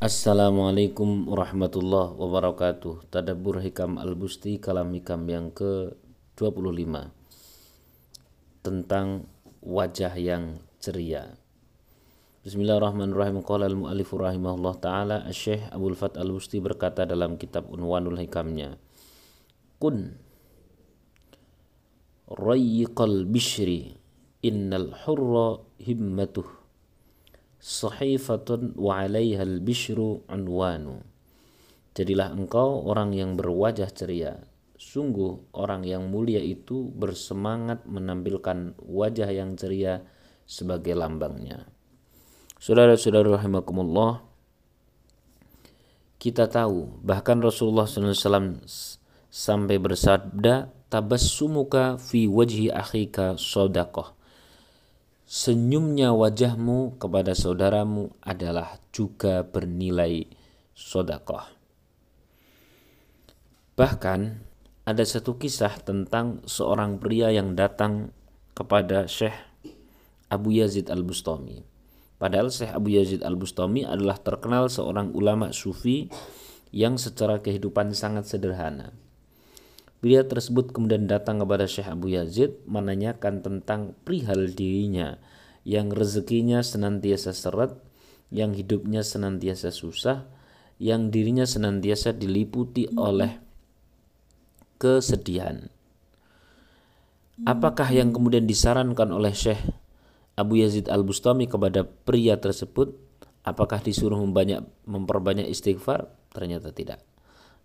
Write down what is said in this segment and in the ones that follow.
Assalamualaikum warahmatullahi wabarakatuh. Tadabur Hikam Al-Busti Kalam Hikam yang ke-25 Tentang wajah yang ceria. Bismillahirrahmanirrahim. Qala al-mu'alifu rahimahullah ta'ala Syekh Abdul Fat Al-Busti berkata dalam kitab Unwanul Hikamnya Kun Rayyiqal bishri Innal hurra himmatuh sahifatun wa 'alaiha al-bishru unwanu. Jadilah engkau orang yang berwajah ceria. Sungguh orang yang mulia itu bersemangat menampilkan wajah yang ceria sebagai lambangnya. Saudara-saudara rahimakumullah, kita tahu bahkan Rasulullah SAW sampai bersabda tabassumuka fi wajhi akhika sodakoh senyumnya wajahmu kepada saudaramu adalah juga bernilai sodakoh. Bahkan ada satu kisah tentang seorang pria yang datang kepada Syekh Abu Yazid Al-Bustami. Padahal Syekh Abu Yazid Al-Bustami adalah terkenal seorang ulama sufi yang secara kehidupan sangat sederhana. Pria tersebut kemudian datang kepada Syekh Abu Yazid menanyakan tentang perihal dirinya yang rezekinya senantiasa seret, yang hidupnya senantiasa susah, yang dirinya senantiasa diliputi oleh kesedihan. Apakah yang kemudian disarankan oleh Syekh Abu Yazid Al-Bustami kepada pria tersebut? Apakah disuruh membanyak, memperbanyak istighfar? Ternyata tidak.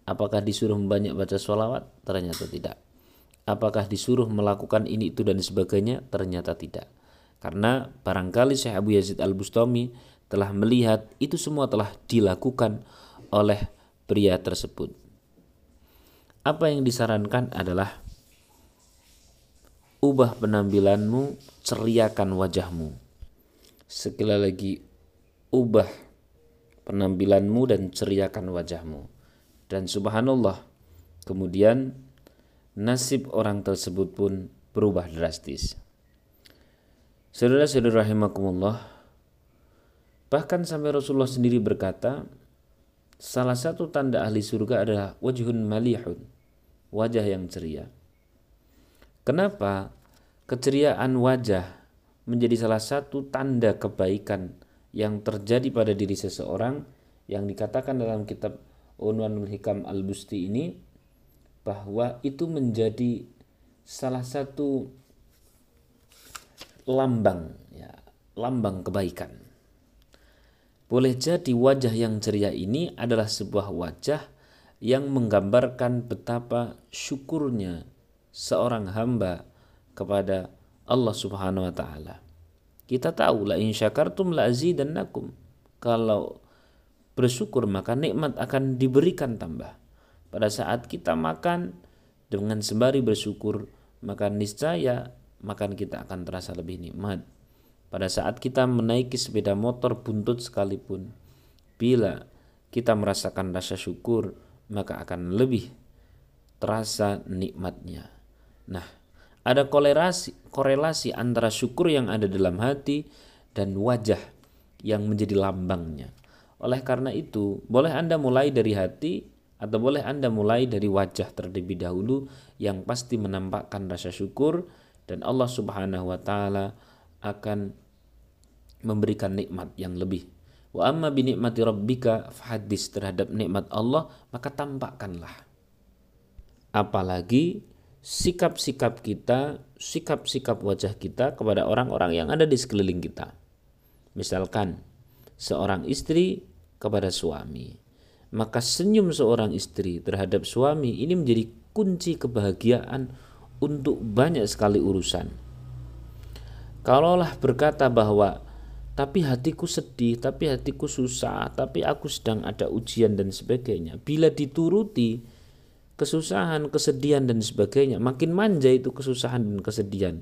Apakah disuruh banyak baca sholawat? Ternyata tidak. Apakah disuruh melakukan ini itu dan sebagainya? Ternyata tidak. Karena barangkali Syekh Abu Yazid Al-Bustami telah melihat itu semua telah dilakukan oleh pria tersebut. Apa yang disarankan adalah ubah penampilanmu, ceriakan wajahmu. Sekali lagi, ubah penampilanmu dan ceriakan wajahmu. Dan subhanallah, kemudian nasib orang tersebut pun berubah drastis. Saudara-saudara rahimakumullah, bahkan sampai Rasulullah sendiri berkata, salah satu tanda ahli surga adalah wajhun malihun, wajah yang ceria. Kenapa keceriaan wajah menjadi salah satu tanda kebaikan yang terjadi pada diri seseorang yang dikatakan dalam kitab Unwanul Hikam Al-Busti ini bahwa itu menjadi salah satu lambang ya, lambang kebaikan. Boleh jadi wajah yang ceria ini adalah sebuah wajah yang menggambarkan betapa syukurnya seorang hamba kepada Allah Subhanahu wa taala. Kita tahu la in syakartum la azidannakum. Kalau bersyukur maka nikmat akan diberikan tambah. Pada saat kita makan dengan sembari bersyukur maka niscaya makan kita akan terasa lebih nikmat. Pada saat kita menaiki sepeda motor buntut sekalipun, bila kita merasakan rasa syukur, maka akan lebih terasa nikmatnya. Nah, ada korelasi korelasi antara syukur yang ada dalam hati dan wajah yang menjadi lambangnya. Oleh karena itu, boleh Anda mulai dari hati atau boleh Anda mulai dari wajah terlebih dahulu yang pasti menampakkan rasa syukur dan Allah Subhanahu wa taala akan memberikan nikmat yang lebih. Wa amma bi nikmati rabbika fahadis terhadap nikmat Allah maka tampakkanlah. Apalagi sikap-sikap kita, sikap-sikap wajah kita kepada orang-orang yang ada di sekeliling kita. Misalkan seorang istri kepada suami. Maka senyum seorang istri terhadap suami ini menjadi kunci kebahagiaan untuk banyak sekali urusan. Kalaulah berkata bahwa tapi hatiku sedih, tapi hatiku susah, tapi aku sedang ada ujian dan sebagainya. Bila dituruti kesusahan, kesedihan dan sebagainya, makin manja itu kesusahan dan kesedihan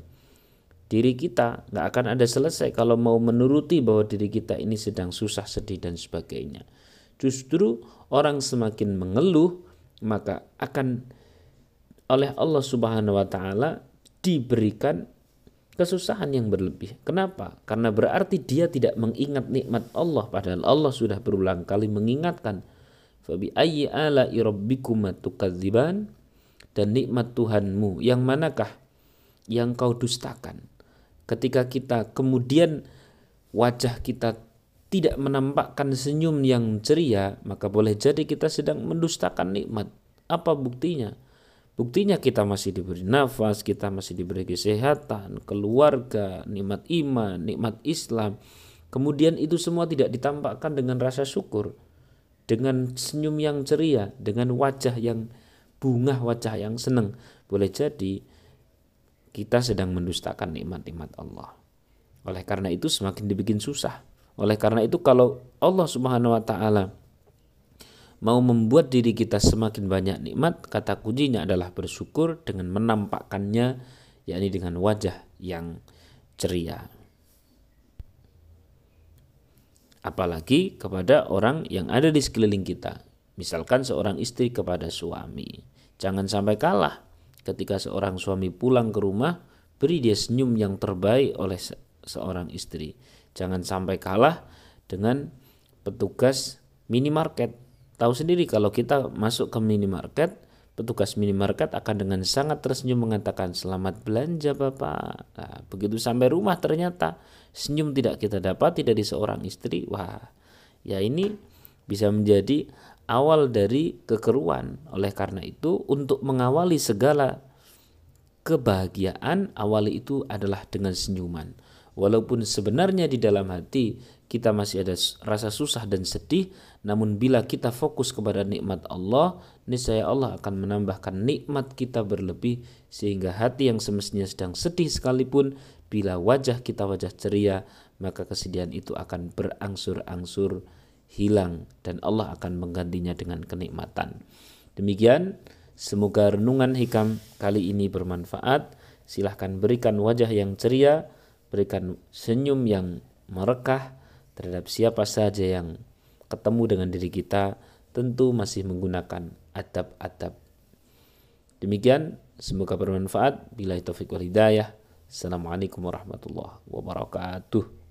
diri kita nggak akan ada selesai kalau mau menuruti bahwa diri kita ini sedang susah sedih dan sebagainya justru orang semakin mengeluh maka akan oleh Allah Subhanahu wa taala diberikan kesusahan yang berlebih. Kenapa? Karena berarti dia tidak mengingat nikmat Allah padahal Allah sudah berulang kali mengingatkan fabi ayyi ala rabbikuma tukadziban dan nikmat Tuhanmu yang manakah yang kau dustakan. Ketika kita kemudian wajah kita tidak menampakkan senyum yang ceria, maka boleh jadi kita sedang mendustakan nikmat. Apa buktinya? Buktinya kita masih diberi nafas, kita masih diberi kesehatan, keluarga, nikmat iman, nikmat Islam. Kemudian itu semua tidak ditampakkan dengan rasa syukur, dengan senyum yang ceria, dengan wajah yang bunga, wajah yang senang. Boleh jadi kita sedang mendustakan nikmat-nikmat Allah. Oleh karena itu semakin dibikin susah. Oleh karena itu kalau Allah Subhanahu wa taala mau membuat diri kita semakin banyak nikmat, kata kuncinya adalah bersyukur dengan menampakkannya, yakni dengan wajah yang ceria. Apalagi kepada orang yang ada di sekeliling kita, misalkan seorang istri kepada suami. Jangan sampai kalah ketika seorang suami pulang ke rumah, beri dia senyum yang terbaik oleh seorang istri. Jangan sampai kalah dengan petugas minimarket Tahu sendiri kalau kita masuk ke minimarket, petugas minimarket akan dengan sangat tersenyum mengatakan selamat belanja Bapak. Nah, begitu sampai rumah ternyata senyum tidak kita dapat tidak di seorang istri. Wah, ya ini bisa menjadi awal dari kekeruan. Oleh karena itu untuk mengawali segala kebahagiaan awali itu adalah dengan senyuman. Walaupun sebenarnya di dalam hati kita masih ada rasa susah dan sedih, namun bila kita fokus kepada nikmat Allah, niscaya Allah akan menambahkan nikmat kita berlebih sehingga hati yang semestinya sedang sedih sekalipun bila wajah kita wajah ceria, maka kesedihan itu akan berangsur-angsur hilang dan Allah akan menggantinya dengan kenikmatan. Demikian, semoga renungan hikam kali ini bermanfaat. Silahkan berikan wajah yang ceria, berikan senyum yang merekah, terhadap siapa saja yang ketemu dengan diri kita tentu masih menggunakan adab-adab. Demikian, semoga bermanfaat. Bila taufik wal hidayah. Assalamualaikum warahmatullahi wabarakatuh.